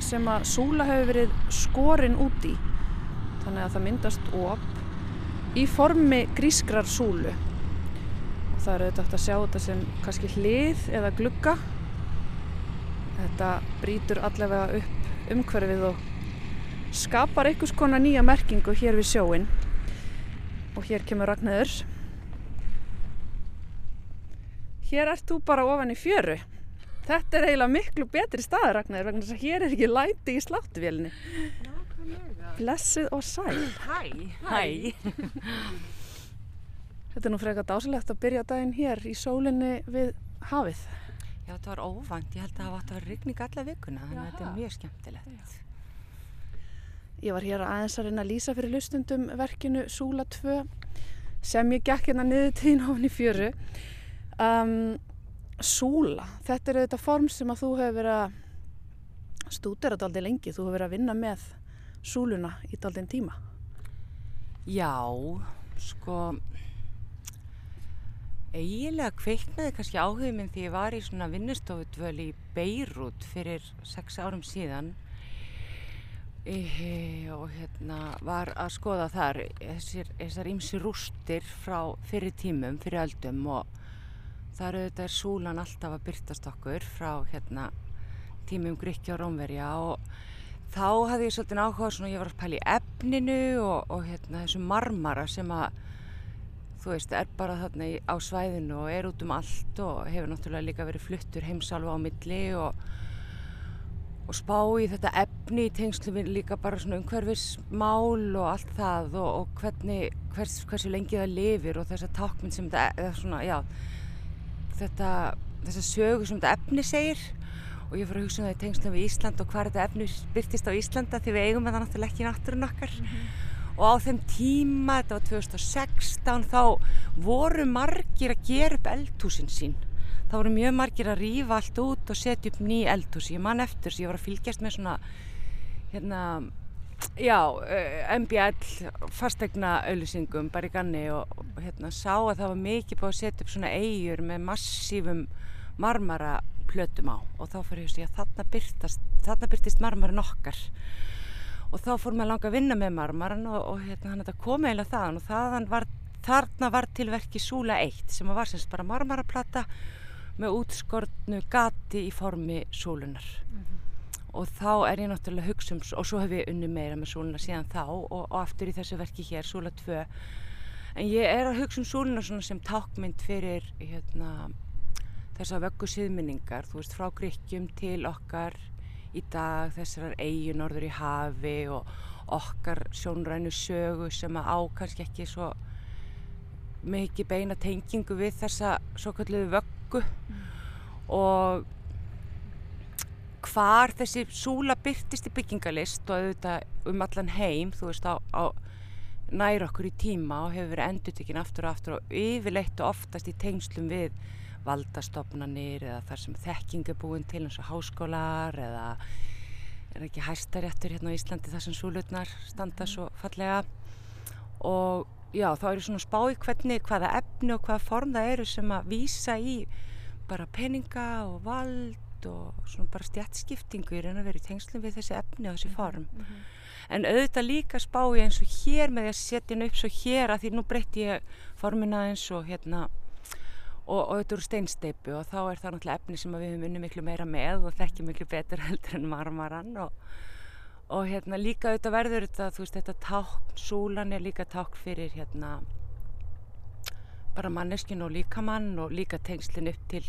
sem að súla hefur verið skorinn út í. Þannig að það myndast op í formi grískrar súlu. Og það eru þetta að sjá þetta sem kannski hlið eða glugga. Þetta brítur allavega upp umhverfið og skapar einhvers konar nýja merkingu hér við sjóin. Og hér kemur Ragnæður. Hér ert þú bara ofan í fjöru. Þetta er eiginlega miklu betri staður, Ragnar, vegna þess að hér er ekki læti í sláttuvélinni. Blessuð og sæl. Hæ, hæ. Þetta er nú frekar dásilegt að byrja daginn hér í sólinni við hafið. Já, þetta var óvænt. Ég held að það var að vera rigning alla vikuna, þannig að þetta er mjög skemmtilegt. Ég var hér aðeins að reyna að lýsa fyrir lusstundum verkinu Súla 2 sem ég gekk hérna niður tíðin ofan í fjöru. Um, súla, þetta er þetta form sem að þú hefur verið að stúdera þetta aldrei lengi, þú hefur verið að vinna með súluna í þetta aldrei tíma. Já, sko, eiginlega kveiknaði kannski áhugum minn því ég var í svona vinnustofudvöl í Beirut fyrir sex árum síðan. Og hérna var að skoða þar þessar ímsi rústir frá fyrir tímum, fyrir öldum og þar auðvitað er súlan alltaf að byrtast okkur frá hérna tímum Gríkja og Rómverja og þá hafði ég svolítið áhuga svona ég var að pæla í efninu og, og hérna þessu marmara sem að þú veist er bara þarna á svæðinu og er út um allt og hefur náttúrulega líka verið fluttur heimsalva á milli og og spá í þetta efni í tengslu við líka bara svona umhverfismál og allt það og, og hvernig, hvers, hversu lengi það lifir og þessa tákminn sem þetta, eða svona, já þetta, þessa sögu sem þetta efni segir. Og ég fór að hugsa um það í tengslu við Ísland og hvað þetta efni byrtist á Íslanda því við eigum það náttúrulega ekki í náttúrun okkar. Mm -hmm. og á þeim tíma, þetta var 2016 þá voru margir að gera upp eldhúsin sín. Þá voru mjög margir að rýfa allt út og setja upp ný eldhús. Ég man eftir þess að ég var að fylgjast með svona hérna já, MBL fastegna auðlýsingum bara í ganni og, og hérna sá að það var mikið búið að setja upp svona eigur með massífum marmara plötum á og þá fyrir ég að þarna byrtast þarna byrtist marmarin okkar. Og þá fór maður langa að vinna með marmaran og, og hérna hann þetta kom eiginlega þaðan og þaðan var, þarna var til verki Súla 1 sem var semst bara marmaraplata með útskortnu gati í formi súlunar mm -hmm og þá er ég náttúrulega að hugsa um og svo hef ég unni meira með súluna síðan þá og, og aftur í þessu verki hér, súla 2 en ég er að hugsa um súluna sem tákmynd fyrir hérna, þessar vöggu síðminningar þú veist, frá Gríkjum til okkar í dag, þessar eigi norður í hafi og okkar sjónrænu sögu sem að á kannski ekki svo mikið beina tengingu við þessa svo kalluðu vöggu mm. og hvar þessi súla byrtist í byggingalist og auðvitað um allan heim, þú veist, á, á nær okkur í tíma og hefur verið endutekinn aftur og aftur og yfirleitt og oftast í tengslum við valdastofnanir eða þar sem þekking er búin til eins og háskólar eða er ekki hæstaréttur hérna á Íslandi þar sem súlutnar standa svo fallega. Og já, þá er ég svona að spá í hvernig, hvaða efni og hvaða form það eru sem að vísa í bara peninga og vald og svona bara stjættskiptingu í raun og verið í tengslum við þessi efni og þessi form. En auðvitað líka spá ég eins og hér með því að setja henni upp svo hér að því nú breytti ég formina eins og hérna og, og þetta eru steinsteipu og þá er það náttúrulega efni sem við höfum unni miklu meira með og þekkjum miklu betur heldur en marmaran og, og hérna líka auðvitað verður þetta, þú veist, þetta tákn, súlan er líka tákn fyrir hérna bara manneskinu og líkamann og líka tengslinn upp til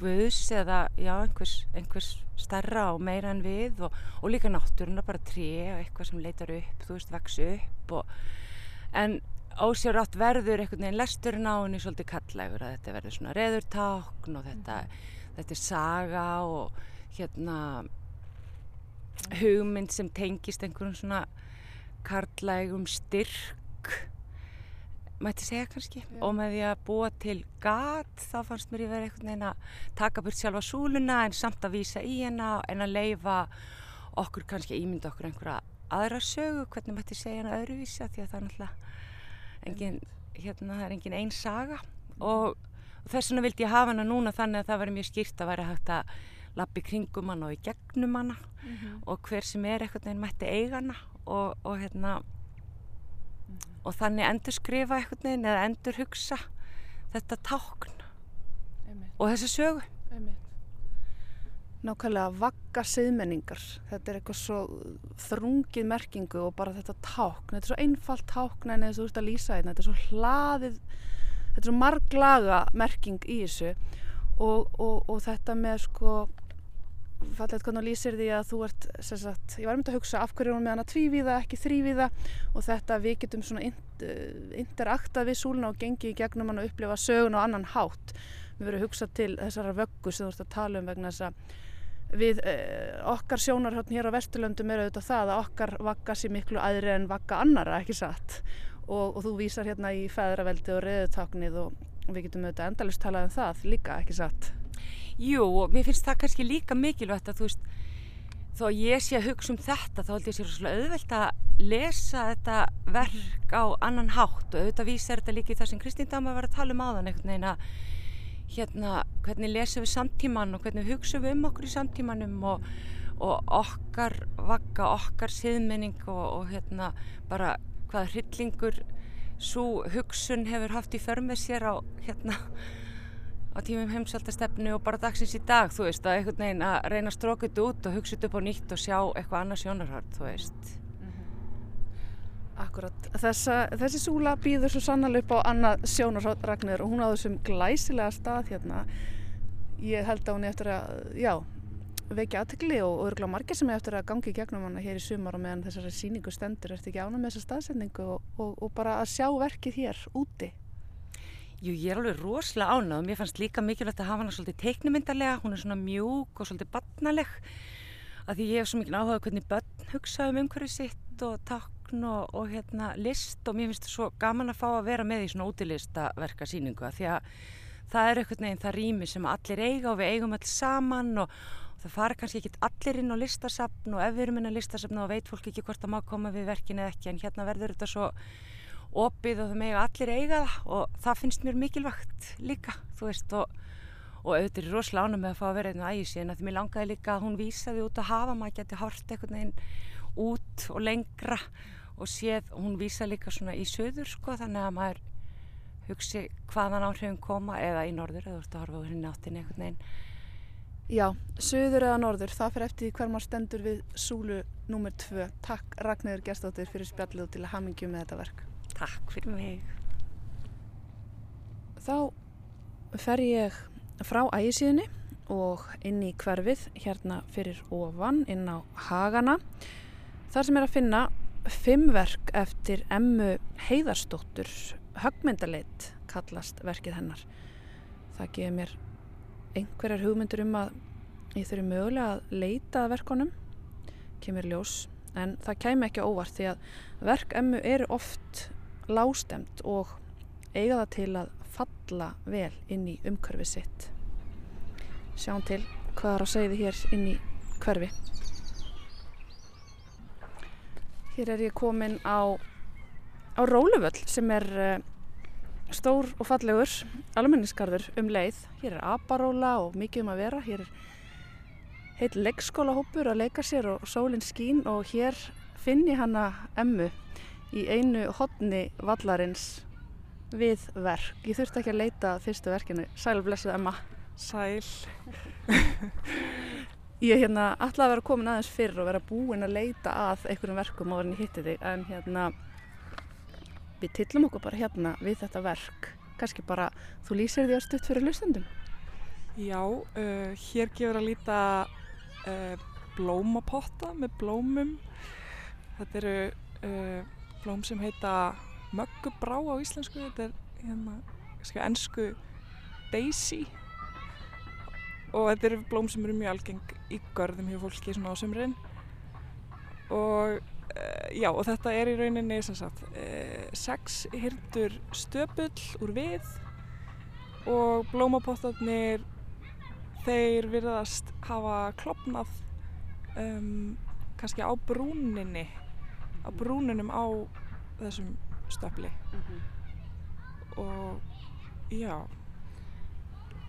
Guðs eða já, einhvers, einhvers starra og meira en við og, og líka náttúruna bara tré og eitthvað sem leitar upp, þú veist, vex upp og, en ósjárátt verður einhvern veginn lesturinn á henni svolítið kallægur að þetta verður svona reðurtákn og þetta, þetta er saga og hérna hugmynd sem tengist einhverjum svona karlægum styrk mætti segja kannski. Og með því að búa til gat þá fannst mér ég verið einhvern veginn að taka burt sjálfa súluna en samt að vísa í henn en að leifa okkur kannski ímynda okkur einhverja aðra sögu hvernig mætti segja henn öðruvísi af því að það er náttúrulega engin, hérna, það er engin einn saga. Og, þess vegna vildi ég hafa hana núna þannig að það væri mjög skýrt að væri hægt að lappi kringum hana og í gegnum hana. Og hver sem er einhvern veginn mætti eiga hana og, og hérna og þannig endur skrifa einhvern veginn eða endur hugsa þetta tákn og þessa sögu Nákvæmlega vagga siðmenningar. Þetta er eitthvað svo þrungið merkingu og bara þetta tákn. Þetta er svo einfalt tákn en eða þú ert að lýsa þetta. Þetta er svo hlaðið, þetta er svo marglaga merking í þessu og, og, og þetta með sko fallegt hvernig þú lýsir því að þú ert sagt, ég var myndið að hugsa af hverju er hún með hana tvívíða, ekki þrývíða og þetta við getum svona int, interakta við súluna og gengi í gegnum hann og upplifa sögun og annan hátt. Við verðum að hugsa til þessara vöggu sem þú ert að tala um vegna þess að við eh, okkar sjónarhóttn hér á Vesturlöndum er auðvitað það að okkar vagga sé miklu aðri en vagga annara, ekki satt? Og, og þú vísar hérna í feðraveldi og reðutaknið og, við getum auðvitað endalust talað um það líka, ekki satt Jú, og mér finnst það kannski líka mikilvægt að þú veist, þó að ég sé að hugsa um þetta, þá held ég sér svona auðvelt að lesa þetta verk á annan hátt. Og auðvitað vísar þetta líka í það sem Kristín Dama var að tala um áðan einhvern veginn að hérna, hvernig lesum við samtíman og hvernig hugsaum við um okkur í samtímanum og, og okkar vagga, okkar siðmenning og, og hérna bara hvaða hryllingur svo hugsun hefur haft í förmið sér á hérna á tímum heimsaldastefnu og bara dagsins í dag þú veist, að einhvern veginn að reyna að stróka þetta út og hugsa þetta upp á nýtt og sjá eitthvað annars sjónarhald, þú veist. Akkurat, Þessa, þessi súla býður svo sannlega upp á annað sjónarragnir og hún á þessum glæsilega stað hérna. Ég held að hún er eftir að, já vekja aðtegli og örgulega margir sem er eftir að gangi í gegnum hana hér í sumar og meðan þessari síningu stendur, ertu ekki ána með þessa staðsendingu og, og, og bara að sjá verkið hér úti Jú, ég er alveg rosalega ánað og mér fannst líka mikilvægt að hafa hana svolítið teiknumyndarlega, hún er svona mjúk og svolítið barnaleg. Að því ég hef svo mikið áhugað hvernig börn hugsa um umhverfið sitt og takn og, og hérna list og mér finnst það svo gaman að fá að vera með í svona útilistaverka síningu að því að það er eitthvað neginn það rými sem allir eiga og við eigum alls saman og, og það fara kannski ekki allir inn á listasafn og ef við erum inn á listasafn þá veit fólk ekki hvort það má koma við verkin eða ekki en hérna verður þetta svo opið og það mega allir eiga það og það finnst mér mikilvægt líka þú veist og, og auðvitað er rosalega ánum með að fá að vera einn á ægi síðan að því mér langaði líka að hún vísaði út að hafa maður geti hort einhvern veginn út og lengra og séð hún vísa líka svona í söður sko þannig að maður hugsi hvaðan áhrifin koma eða í norður eða þú ert að horfa úr henni áttin einhvern veginn Já, söður eða norður, það fyrir eftir hver maður stendur við súlu nummer 2. Takk Ragnarður Gerstóttir fyrir spjallið og til að hamingju með þetta verk. Takk fyrir mig. Þá fer ég frá ægisíðinni og inn í hverfið hérna fyrir ofan inn á Hagana. Þar sem er að finna fimm verk eftir Emmu Heiðarsdóttur, högmyndaleit kallast verkið hennar. Það gefur mér einhverjar hugmyndur um að ég þurfi mögulega að leita að verkonum, kemur ljós, en það kæmi ekki óvart því að verk emmu eru oft lástemt og eiga það til að falla vel inn í umhverfi sitt. Sjáum til hvað er segja þið hér inn í hverfi. Hér er ég komin á, á á Róluvöll sem er uh, stór og fallegur almenningskarður um leið. Hér er aparóla og mikið um að vera. Hér er heilt leggskólahópur að leika sér og sólinn skín og hér finn ég hana emmu í einu hodni vallarins við verk. Ég þurfti ekki að leita fyrstu verkinu. Sæl blessuð Emma. Sæl. Ég er hérna alltaf að vera komin aðeins fyrr og vera búin að leita að einhverjum verkum áður en ég hitti þig en hérna við tillum okkur bara hérna við þetta verk. Kanski bara þú lýsir því að stutt fyrir hlustendum. Já, uh, hér gefur að líta uh, blómapotta með blómum. Þetta eru uh, blóm sem heita möggubrá á íslensku. Þetta er hérna, ennsku daisy. Og þetta eru blóm sem eru mjög algeng í görðum hjá fólki svona á sömurinn og uh, já og þetta er í rauninni sagt uh, sex hyrtur stöpull úr við. Og blómapottarnir þeir virðast hafa klopnað um, kannski á brúninni á brúninum á þessum stöpli mm -hmm. og já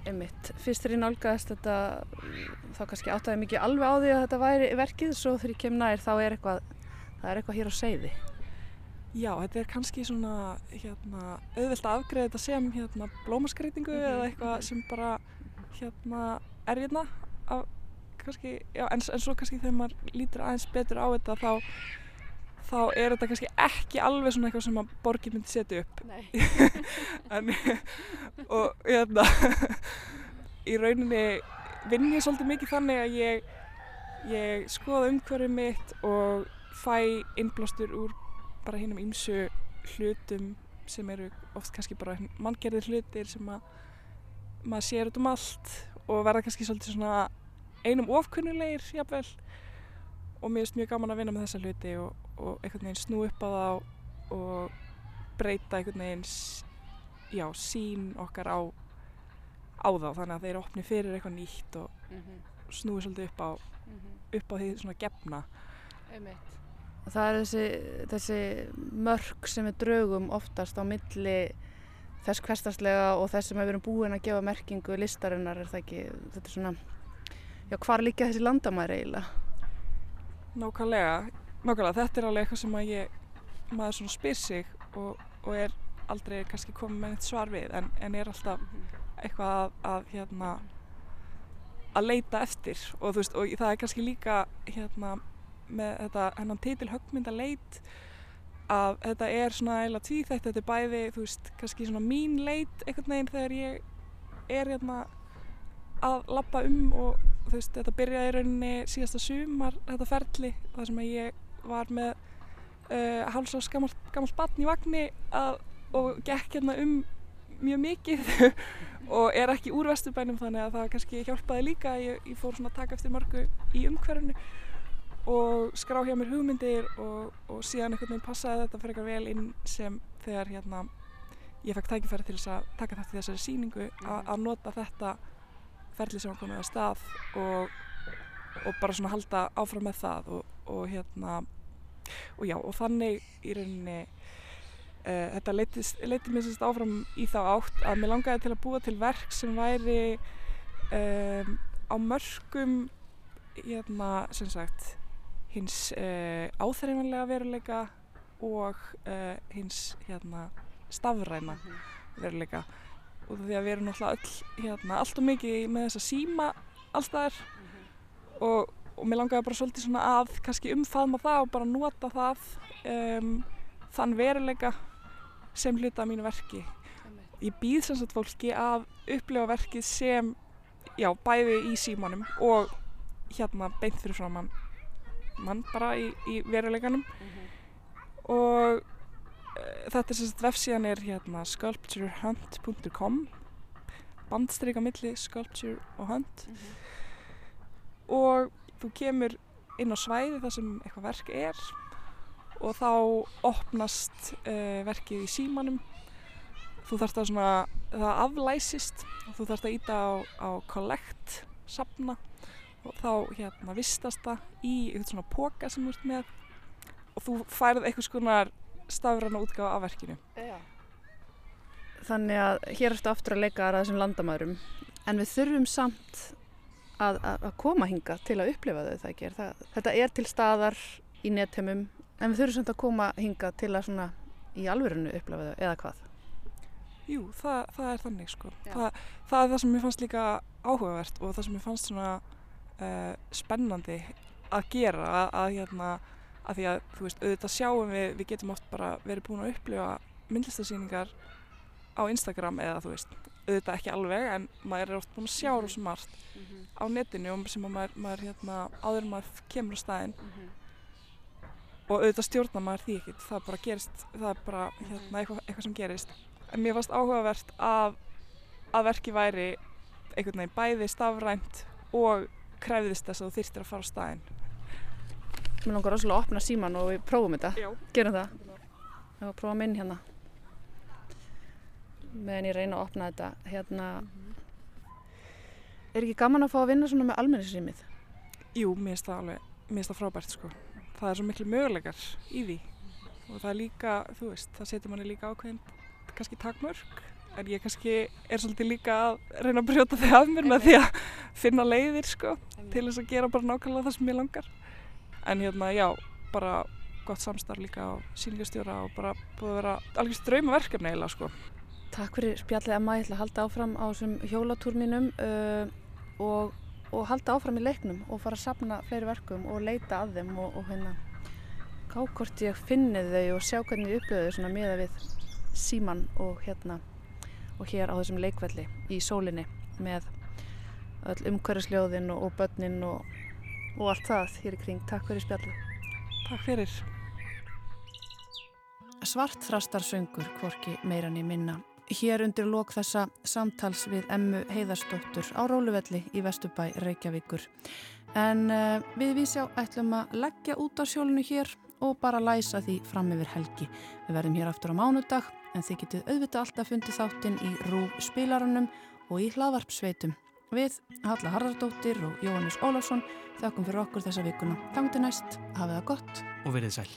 Einmitt. Fyrst þegar ég nálgæðist þetta þá kannski áttaði mikið alveg á því að þetta væri verkið svo þegar ég kem nær þá er eitthvað það er eitthvað hér á seiði Já, þetta er kannski svona hérna, auðvelt að afgreða þetta sem hérna, blómaskreitingu mm -hmm. eða eitthvað sem bara hérna, er hérna en, en svo kannski þegar maður lítur aðeins betur á þetta þá þá er þetta kannski ekki alveg svona eitthvað sem að borgir myndi setja upp. En, og hérna í rauninni vinn ég svolítið mikið þannig að ég ég skoða umhverfið mitt og fæ innblástur úr bara hinnum ímsu hlutum sem eru oft kannski bara manngerðir hlutir sem að maður sér út um allt og verða kannski svolítið svona einum ofkunnulegir jáfnvel og mér finnst mjög gaman að vinna með þessa hluti og, og einhvern veginn snú upp á þá og breyta einhvern veginn já, sín okkar á, á þá þannig að þeir opni fyrir eitthvað nýtt og mm -hmm. snúi svolítið upp á, mm -hmm. upp á því svona gefna Einmitt. Það er þessi, þessi mörg sem við draugum oftast á milli þess hverstarslega og þess sem við erum búin að gefa merkingu listarinnar er það ekki, þetta er svona já, hvar líka þessi landamæri eiginlega? Nákvæmlega, nákvæmlega, þetta er alveg eitthvað sem ég, maður svona spyr sig og, og er aldrei kannski komið með eitt svar við en, en er alltaf eitthvað að, að hérna að leita eftir. Og veist og það er kannski líka hérna með þetta hennan titil högmynda leit að þetta er svona eiginlega tvíþætt, þetta er bæði þú veist kannski svona mín leit einhvern veginn þegar ég er hérna að lappa um og þú veist, þetta byrjaði í rauninni síðasta sumar, þetta ferli þar sem að ég var með uh, hálsás gammalt, gammalt batn í vagnni að, og gekk hérna um mjög mikið og er ekki úr vesturbænum þannig að það kannski hjálpaði líka ég, ég fór svona að taka eftir mörgu í umhverfunu og skrá hjá mér hugmyndir og, og síðan einhvern veginn passaði þetta fyrir eitthvað vel inn sem þegar hérna ég fekk tækifæri til þess að taka þetta í þessari síningu að nota þetta ferli sem var komið á stað og, og bara svona halda áfram með það og, og hérna og já og þannig í rauninni uh, þetta leiti mér sérst áfram í þá átt að mér langaði til að búa til verk sem væri um, á mörgum hérna sem sagt hins uh, áþreifanlega veruleika og uh, hins hérna stafræna veruleika og því að við erum náttúrulega öll hérna, allt og mikið með þessa síma allstaðar mm -hmm. og, og mér langaði bara svolítið svona að kannski umfaðma það og bara nota það um, þann veruleika sem hluta af mínu verki ég býð sem sagt fólki að upplifa verkið sem já, bæði í símanum og hérna beint fyrir frá mann mann bara í, í veruleikanum mm -hmm. og þetta er sérst vefsíðan er hérna sculpturehunt.com bandstryk á milli sculpture og hunt. Mm -hmm. og þú kemur inn á svæði þar sem eitthvað verk er og þá opnast uh, verkið í símanum. Þú þarfst að svona það aflæsist og þú þarfst að íta á, á collect sapna og þá hérna vistast það í eitthvað svona póka sem þú ert með. Og þú færð eitthvað skonar stafræna útgáfa af verkinu. Já. Þannig að hér ertu aftur að leika aðra þessum landamæðurum en við þurfum samt að, að, að koma hinga til að upplifa þau það ekki. Það, þetta er til staðar í nettemum en við þurfum samt að koma hinga til að svona í alvörinu upplifa þau eða hvað? Jú, það, það er þannig sko. Það, það er það sem mér fannst líka áhugavert og það sem mér fannst svona uh, spennandi að gera að, að hérna að því að þú veist, auðvitað sjáum við, við getum oft bara verið búin að upplifa myndlistarsýningar á Instagram eða þú veist, auðvitað ekki alveg en maður er oft búin að sjá Mhm. rosa margt á netinu og sem að maður, maður hérna, áður maður kemur á staðinn Mhm. og auðvitað stjórnar maður því ekkert, það bara gerist, það er bara hérna, eitthvað, eitthvað sem gerist. En mér fannst áhugavert að, að verki væri einhvern veginn bæði stafrænt og krefðist þess að þú þyrftir að fara á staðinn. Mér langar rosalega að opna síman og við prófum þetta. Já. Gerum það. Ég var að prófa minn hérna. Meðan ég reyna að opna þetta. Hérna. Er ekki gaman að fá að vinna svona með almennisrýmið? Jú, mér finnst það alveg, mér finnst það frábært sko. Það er svo miklu möguleikar í því og það er líka, þú veist, það setur manni líka ákveðin kannski takmörk en ég kannski er svolítið líka að reyna að brjóta þau af mér með því að finna leiðir sko til þess að gera bara nákvæmlega það sem ég langar. En hérna, já, bara gott samstarf líka á síningastjóra og bara búið að vera alveg drauma verkefni eiginlega sko. Takk fyrir spjallið Emma, ég ætla að halda áfram á þessum hjólatúr mínum uh, og, og halda áfram í leiknum og fara að sapna fleiri verkum og leita að þeim og, og hérna gá hvort ég finni þau og sjá hvernig ég upplöðu þau svona miða við síman og hérna og hér á þessum leikvelli í sólinni með öll umhverfisljóðin og, og börnin og, og allt það hér í kring. Takk fyrir spjallið. Takk fyrir. Svart þrastar söngur, hvorki meirann í minna. Hér undir lok þessa samtals við Emmu Heiðarsdóttur á Róluvelli í Vesturbæ Reykjavíkur. En uh, við vísjá ætlum að leggja út á sjólunu hér og bara læsa því fram yfir helgi. Við verðum hér aftur á mánudag en þið getið auðvitað alltaf fundið þáttinn í rúf spilarunum og í hlaðvarpsveitum. Við, Halla Harðardóttir og Jóhannes Ólafsson, þakkum fyrir okkur þessa vikuna. Þannig til næst, hafið það gott. Og verið sæl.